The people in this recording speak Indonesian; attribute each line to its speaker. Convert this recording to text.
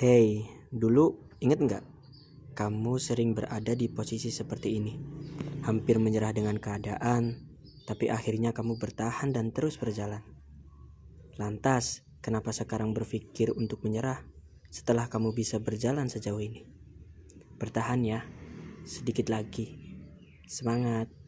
Speaker 1: Hei, dulu inget nggak? Kamu sering berada di posisi seperti ini. Hampir menyerah dengan keadaan, tapi akhirnya kamu bertahan dan terus berjalan. Lantas, kenapa sekarang berpikir untuk menyerah setelah kamu bisa berjalan sejauh ini? Bertahan ya, sedikit lagi. Semangat.